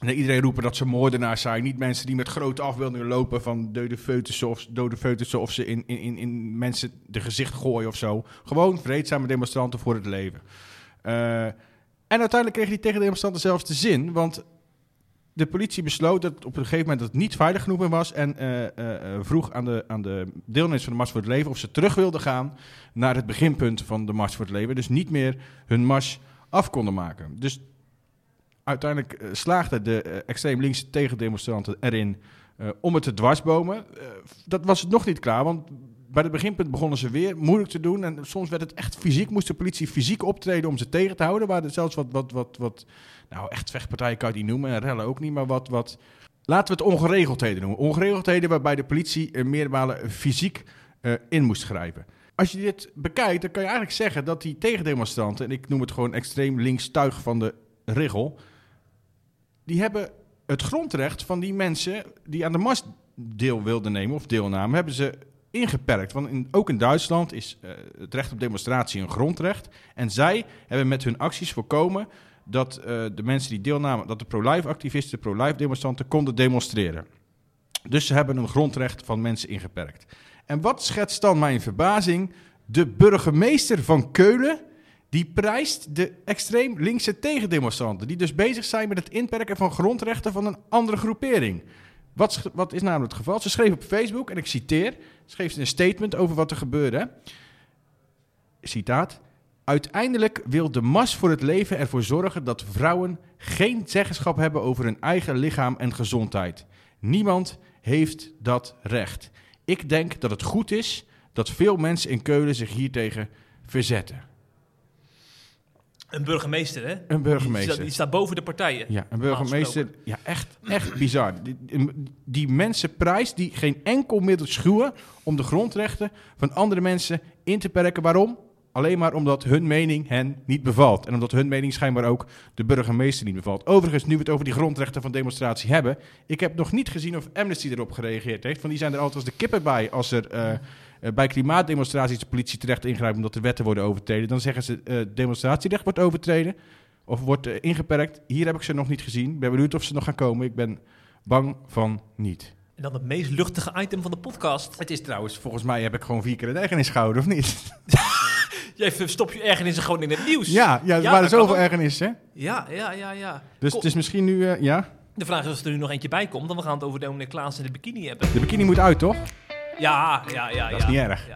naar iedereen roepen dat ze moordenaars zijn. Niet mensen die met grote afbeeldingen lopen van dode foetussen of, dode foetussen of ze in, in, in, in mensen de gezicht gooien of zo. Gewoon vreedzame demonstranten voor het leven. Eh, en uiteindelijk kregen die tegendemonstranten zelfs de zin, want de politie besloot dat op een gegeven moment dat het niet veilig genoeg meer was en eh, eh, eh, vroeg aan de, aan de deelnemers van de Mars voor het Leven of ze terug wilden gaan naar het beginpunt van de Mars voor het Leven. Dus niet meer hun mars af konden maken. Dus uiteindelijk slaagden de extreem linkse tegendemonstranten erin om het te dwarsbomen. Dat was nog niet klaar, want bij het beginpunt begonnen ze weer moeilijk te doen. En soms werd het echt fysiek, moest de politie fysiek optreden om ze tegen te houden. Waar er zelfs wat, wat, wat, wat, nou echt vechtpartijen kan je die noemen, en rellen ook niet, maar wat, wat, laten we het ongeregeldheden noemen. Ongeregeldheden waarbij de politie eh, meerdere malen fysiek eh, in moest grijpen. Als je dit bekijkt, dan kan je eigenlijk zeggen dat die tegendemonstranten, en ik noem het gewoon extreem links tuig van de rigel, die hebben het grondrecht van die mensen die aan de mars deel wilden nemen of deelnamen, hebben ze ingeperkt. Want in, ook in Duitsland is eh, het recht op demonstratie een grondrecht. En zij hebben met hun acties voorkomen dat eh, de mensen die deelnamen, dat de pro-life activisten, de pro-life demonstranten konden demonstreren. Dus ze hebben een grondrecht van mensen ingeperkt. En wat schetst dan mijn verbazing? De burgemeester van Keulen, die prijst de extreem linkse tegendemonstranten, die dus bezig zijn met het inperken van grondrechten van een andere groepering. Wat, wat is namelijk het geval? Ze schreef op Facebook, en ik citeer, schreef ze een statement over wat er gebeurde. Citaat. Uiteindelijk wil de Mars voor het leven ervoor zorgen dat vrouwen geen zeggenschap hebben over hun eigen lichaam en gezondheid. Niemand heeft dat recht. Ik denk dat het goed is dat veel mensen in Keulen zich hiertegen verzetten. Een burgemeester, hè? Een burgemeester. Die, staat- die staat boven de partijen. Ja, een burgemeester. Ja, echt, echt bizar. Die, mensen prijs die geen enkel middel schuwen om de grondrechten van andere mensen in te perken. Waarom? Alleen maar omdat hun mening hen niet bevalt. En omdat hun mening schijnbaar ook de burgemeester niet bevalt. Overigens, nu we het over die grondrechten van demonstratie hebben. Ik heb nog niet gezien of Amnesty erop gereageerd heeft. Want die zijn er altijd als de kippen bij als er eh, eh, bij klimaatdemonstraties de politie terecht ingrijpt omdat de wetten worden overtreden. Dan zeggen ze eh demonstratierecht wordt overtreden of wordt eh, ingeperkt. Hier heb ik ze nog niet gezien. Ik ben benieuwd of ze nog gaan komen. Ik ben bang van niet. En dan het meest luchtige item van de podcast. Het is trouwens, volgens mij heb ik gewoon vier keer het eigen in schouder, of niet? Jij verstopt je ergernissen gewoon in het nieuws. Ja, ja er Ja, waren zoveel ergernissen. ja, ja, ja. ja. Dus Kom, het is misschien nu, ja. De vraag is of er nu nog eentje bij komt, dan we gaan het over Dominic Klaas en de bikini hebben. De bikini moet uit, toch? Ja, ja, ja. Dat ja. is niet erg.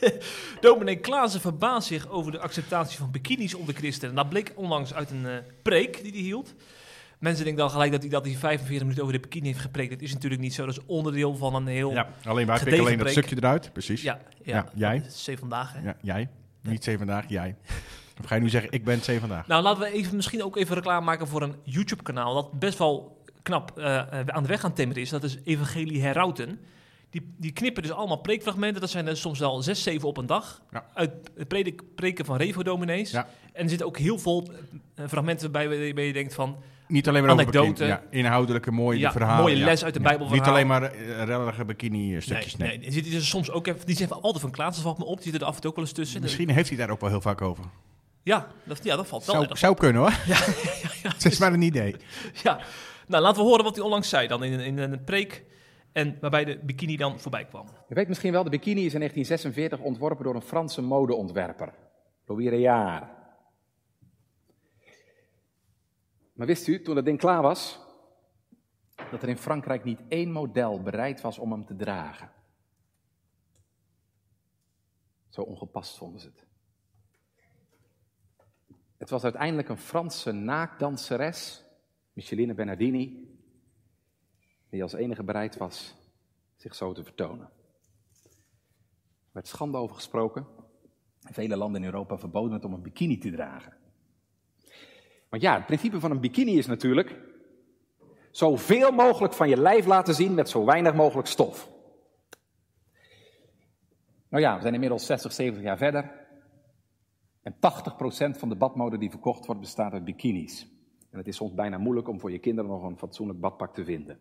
Dominee Klaassen verbaast zich over de acceptatie van bikinis onder christenen. Dat bleek onlangs uit een eh, preek die hij hield. Mensen denken dan gelijk dat hij, dat hij 45 minuten over de bikini heeft gepreekt. Dat is natuurlijk niet zo. Dat is onderdeel van een heel... Ja, alleen wij pikken alleen dat stukje eruit. Precies. Ja, ja, Ja, jij? Zee vandaag, hè? jij. Niet zee vandaag, jij. Of ga je nu zeggen, ik ben zee vandaag? Nou, laten we even, misschien ook even reclame maken voor een YouTube-kanaal dat best wel knap eh, aan de weg aan het timmeren is. Dat is Evangelie Herauten. Die, die knippen dus allemaal preekfragmenten. Dat zijn er soms wel zes, zeven op een dag. Ja. Uit het predik, preken van Revo-dominees. Ja. En er zitten ook heel veel eh, fragmenten bij waarbij je denkt van... Niet alleen maar Anekdote. Ja, inhoudelijke mooie Ja, verhalen. mooie les uit de Bijbelverhaal. Niet alleen maar rellige bikini stukjes. Nee, nee, nee. Er zitten er soms ook even... Die zijn altijd van Klaas, dat valt me op. Die zitten er af en toe ook wel eens tussen. Misschien heeft hij daar ook wel heel vaak over. Ja, dat, ja, dat valt wel. Zou, zou kunnen hoor. Ja, ja, ja, Het is maar een idee. Ja, nou laten we horen wat hij onlangs zei dan in, in een preek. En waarbij de bikini dan voorbij kwam. Je weet misschien wel, de bikini is in 1946 ontworpen door een Franse modeontwerper, Louis Réard. Maar wist u, toen dat ding klaar was, dat er in Frankrijk niet één model bereid was om hem te dragen? Zo ongepast vonden ze het. Het was uiteindelijk een Franse naakdanseres, Micheline Bernardini, die als enige bereid was zich zo te vertonen. Er werd schande over gesproken. Vele landen in Europa verboden het om een bikini te dragen. Want ja, het principe van een bikini is natuurlijk zoveel mogelijk van je lijf laten zien met zo weinig mogelijk stof. Nou ja, we zijn inmiddels 60, 70 jaar verder. En 80% van de badmode die verkocht wordt bestaat uit bikinis. En het is soms bijna moeilijk om voor je kinderen nog een fatsoenlijk badpak te vinden.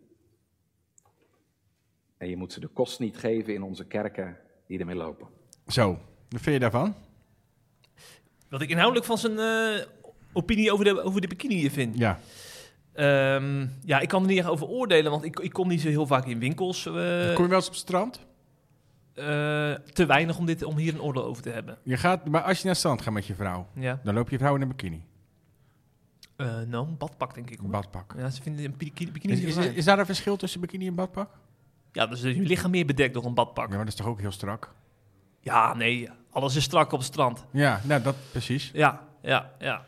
En je moet ze de kost niet geven in onze kerken die ermee lopen. Zo, wat vind je daarvan? Wat ik inhoudelijk van zijn eh, opinie over de, over de bikini vind. Ja. Ehm, ja, ik kan er niet echt over oordelen, want ik, ik kom niet zo heel vaak in winkels. eh, Kom je wel eens op het strand? eh, te weinig om, dit, om hier een oordeel over te hebben. Je gaat, maar als je naar het strand gaat met je vrouw, Ja. dan loop je vrouw in een bikini. Eh, nou, een badpak denk ik. Hoor. badpak. Ja, ze vinden een bikini, bikini Is, daar een verschil tussen bikini en badpak? Ja, dus je lichaam meer bedekt door een badpak. Ja, maar dat is toch ook heel strak? Ja, nee, alles is strak op het strand. Ja, nou, dat precies. Ja, ja, ja.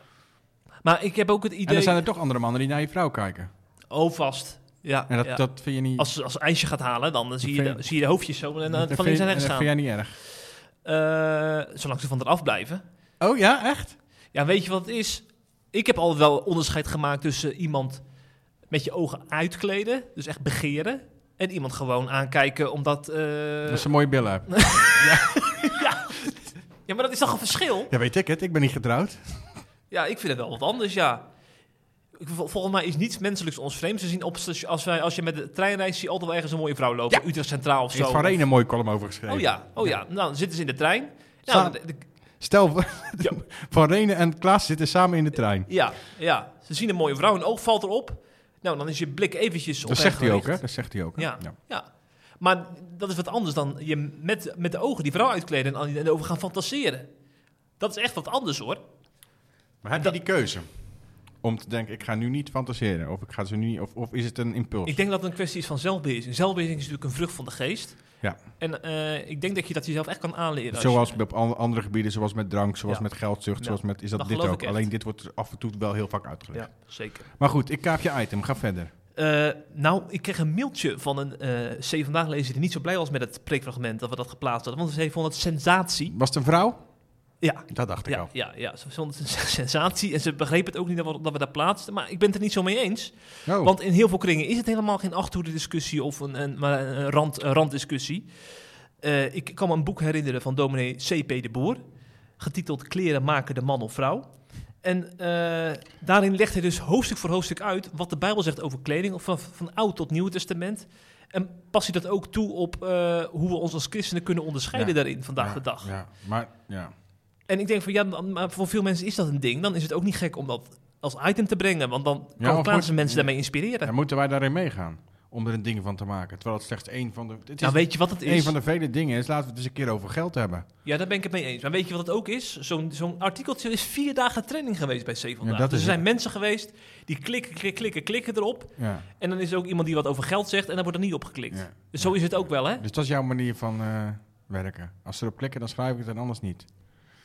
Maar ik heb ook het En idee... dan zijn er toch andere mannen die naar je vrouw kijken. Oh, vast. Ja, En dat, ja. dat vind je niet... Als, als ijsje gaat halen, dan zie je, de, zie je de hoofdjes zo en dan dat van links en je- rechts dat gaan. vind jij niet erg. Eh, zolang ze van eraf blijven. Oh ja, echt? Ja, weet je wat het is? Ik heb altijd wel onderscheid gemaakt tussen iemand met je ogen uitkleden, dus echt begeren, en iemand gewoon aankijken omdat... eh, Dat is een mooie billen hebt. Ja, maar dat is toch een verschil? Ja, weet ik het. Ik ben niet getrouwd. Ja, ik vind het wel wat anders, ja. Volgens mij is niets menselijks ons vreemd. Ze zien op als, wij, als je met de trein reist, zie je altijd wel ergens een mooie vrouw lopen. Utrecht Centraal of zo. is van Reen een mooie column over geschreven. Oh ja, oh ja. Nou, dan zitten ze in de trein. Staan- Nou, de- de- Stel, Ja. Van Renen en Klaas zitten samen in de trein. ja, ja, ze zien een mooie vrouw, een oog valt erop. Nou, dan is je blik eventjes op Dat zegt hij ook, hè? Dat zegt hij ook. hè? Ja, ja. Maar dat is wat anders dan je met, met de ogen die vrouw uitkleden en en erover gaan fantaseren. Dat is echt wat anders hoor. Maar heb je die keuze? Om te denken, ik ga nu niet fantaseren. Of, ik ga ze nu niet, of, of is het een impuls? Ik denk dat het een kwestie is van zelfbeheersing. Zelfbeheersing is natuurlijk een vrucht van de geest. Ja. En eh, ik denk dat je dat jezelf echt kan aanleren. als Zoals je- op an- andere gebieden, zoals met drank, zoals Ja. met geldzucht, Ja. zoals met... Is dat Dat dit ook? Alleen dit wordt af en toe wel heel vaak uitgelegd. Ja, zeker. Maar goed, ik kaap je item. Ga verder. Eh, nou, ik kreeg een mailtje van een eh C Vandaag lezer die niet zo blij was met het preekfragment dat we dat geplaatst hadden. Want ze vond het sensatie. Was het een vrouw? Ja, Dat dacht ik ja, al. ja, ja, ze het een sensatie en ze begreep het ook niet dat we, dat we dat plaatsten. Maar ik ben het er niet zo mee eens. Oh. Want in heel veel kringen is het helemaal geen achterhoede discussie of een, een, maar een, rand, een randdiscussie. Eh, ik kan me een boek herinneren van dominee C.P. de Boer, getiteld Kleren maken de man of vrouw. En eh, daarin legt hij dus hoofdstuk voor hoofdstuk uit wat de Bijbel zegt over kleding, of van, van Oud tot Nieuw Testament. En past hij dat ook toe op eh, hoe we ons als christenen kunnen onderscheiden Ja. daarin vandaag ja, de dag. Ja, maar ja. En ik denk van ja, dan- maar voor veel mensen is dat een ding. Dan is het ook niet gek om dat als item te brengen, want dan Ja, kan moet- mensen ja. daarmee inspireren. ja. Moeten wij daarin meegaan? om er een ding van te maken. Terwijl het slechts één van de... Het is Nou, weet je wat het is? van de vele dingen is. Laten we het eens een keer over geld hebben. Ja, daar ben ik het mee eens. Maar weet je wat het ook is? Zo'n zo'n artikeltje is vier dagen training geweest bij C vandaag. dat dus er zijn het. mensen geweest die klikken, klikken, klikken, klikken erop. Ja. En dan is er ook iemand die wat over geld zegt en dan wordt er niet op geklikt. Ja. Dus zo is het ook wel, hè? Dus dat is jouw manier van eh, werken. Als ze erop klikken, dan schrijf ik het en anders niet.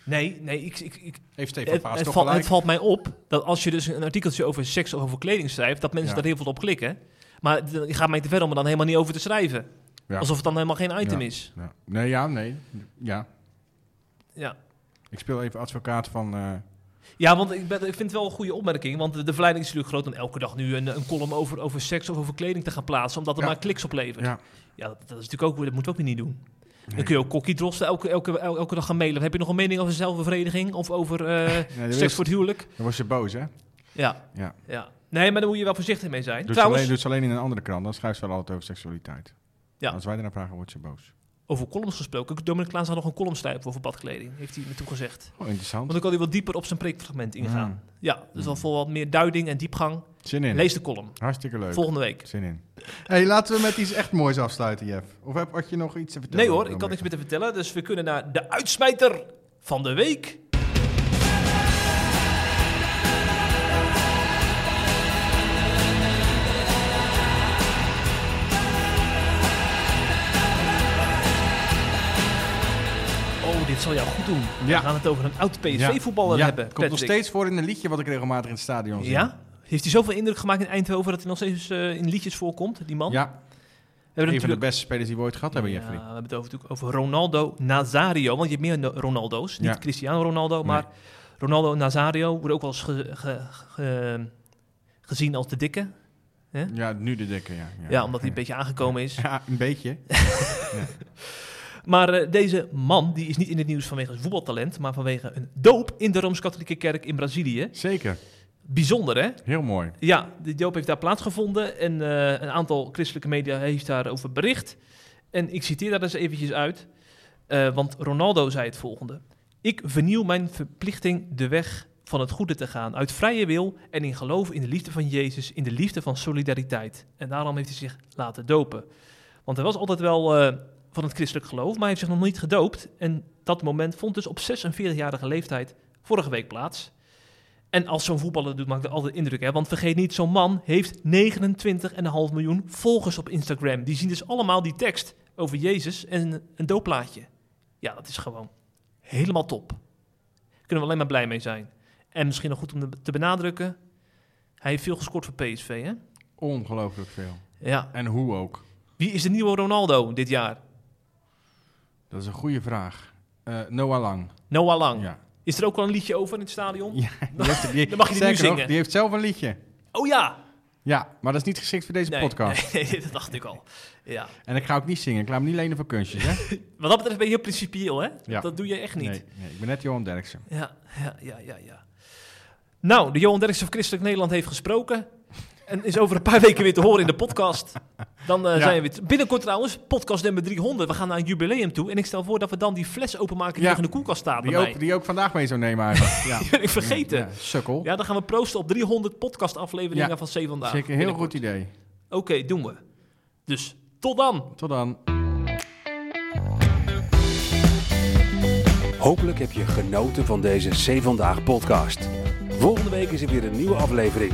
Nee, nee, ik, ik, ik, Heeft Stefan het, Paas het, toch gelijk? het valt mij op dat als je dus een artikeltje over seks of over kleding schrijft, dat mensen Ja. daar heel veel op klikken. Maar je gaat mij te ver om er dan helemaal niet over te schrijven. Ja. Alsof het dan helemaal geen item Ja. is. Ja. Nee, ja, nee. Ja. Ja. Ik speel even advocaat van... eh, Ja, want ik, ben, ik vind het wel een goede opmerking. Want de, de verleiding is natuurlijk groot om elke dag nu een, een column over, over seks of over kleding te gaan plaatsen. Omdat het Ja. maar kliks oplevert. Ja, ja. dat, dat is natuurlijk ook, dat moeten we ook weer niet doen. Nee. Dan kun je ook kokkie drosten elke, elke, elke, elke dag gaan mailen. Heb je nog een mening over zelfbevrediging? Of over dan seks voor het huwelijk? Dan word je boos, hè? Ja, Ja. ja. Nee, maar daar moet je wel voorzichtig mee zijn. Doet ze, Trouwens, alleen, doet ze alleen in een andere krant. Dan schrijft ze wel altijd over seksualiteit. Ja. Als wij ernaar vragen, wordt ze boos. over columns gesproken. Dominic Klaas had nog een column schrijven over badkleding. Heeft hij me toegezegd. Oh, interessant. Want dan kan hij wat dieper op zijn preekfragment ingaan. Mm. Ja, dus wel voor wat meer duiding en diepgang. Zin in. Lees de column. Hartstikke leuk. Volgende week. Zin in. hey, laten we met iets echt moois afsluiten, Jeff. Of heb, had je nog iets te vertellen? Nee hoor, ik kan niks meer te vertellen. Dus we kunnen naar de uitsmijter van de week. Oh, dit zal jou goed doen. Ja. We gaan het over een oud. PSV-voetballer Ja, hebben. komt nog steeds voor in een liedje wat ik regelmatig in het stadion zie. Ja? Heeft hij zoveel indruk gemaakt in Eindhoven dat hij nog steeds eh, in liedjes voorkomt, die man? Ja, we hebben een van de beste spelers die we ooit gehad hebben, Ja, Jeffrey. we hebben het over, natuurlijk over Ronaldo Nazario. Want je hebt meer Ronaldo's. Niet Ja. Cristiano Ronaldo, maar Ronaldo Nazario wordt ook wel eens ge- ge- ge- gezien als de dikke. Ja, nu de dikke, ja. Ja, omdat hij een beetje aangekomen is. Ja, een beetje. Maar eh, deze man die is niet in het nieuws vanwege zijn voetbaltalent, maar vanwege een doop in de Rooms-Katholieke Kerk in Brazilië. Zeker. Bijzonder, hè? Heel mooi. Ja, de doop heeft daar plaatsgevonden en eh, een aantal christelijke media heeft daarover bericht. En ik citeer daar eens eventjes uit, eh, want Ronaldo zei het volgende. Ik vernieuw mijn verplichting de weg van het goede te gaan, uit vrije wil en in geloof in de liefde van Jezus, in de liefde van solidariteit. En daarom heeft hij zich laten dopen. Want hij was altijd wel eh, van het christelijk geloof, maar hij heeft zich nog niet gedoopt. En dat moment vond dus op 46-jarige leeftijd vorige week plaats. En als zo'n voetballer dat doet, maakt het altijd indruk. Hè? Want vergeet niet, zo'n man heeft 29,5 miljoen volgers op Instagram. Die zien dus allemaal die tekst over Jezus en een, doopplaatje. Ja, dat is gewoon helemaal top. Kunnen we alleen maar blij mee zijn. En misschien nog goed om te benadrukken. Hij heeft veel gescoord voor PSV, hè? Ongelooflijk veel. Ja. En hoe ook? Wie is de nieuwe Ronaldo dit jaar? Dat is een goede vraag. Eh, Noah Lang. Noah Lang. Ja. Is er ook wel een liedje over in het stadion? Ja, die heeft, die, Dan mag je die nu nog, zingen. die heeft zelf een liedje. Oh ja! Ja, maar dat is niet geschikt voor deze Nee, podcast. nee, dat dacht ik al. Ja. En ik ga ook niet zingen. Ik laat me niet lenen voor kunstjes, hè? Wat dat betreft ben je heel principieel, hè? Ja. Dat doe je echt niet. Nee, nee, ik ben net Johan Derksen. Ja, ja, ja, ja, ja. Nou, de Johan Derksen van Christelijk Nederland heeft gesproken. En is over een paar weken weer te horen in de podcast. Dan eh, Ja. zijn we weer... Binnenkort trouwens, podcast nummer 300. We gaan naar een jubileum toe. En ik stel voor dat we dan die fles openmaken die Ja. nog in de koelkast staat Die bij ook, mij. die ook vandaag mee zou nemen eigenlijk. Ja. Die ben ik vergeten. Ja, sukkel. Ja, dan gaan we proosten op 300 podcastafleveringen Ja. van C vandaag. Zeker een heel goed idee. Oké, doen we. Dus tot dan. Tot dan. Hopelijk heb je genoten van deze C Vandaag podcast. Volgende week is er weer een nieuwe aflevering.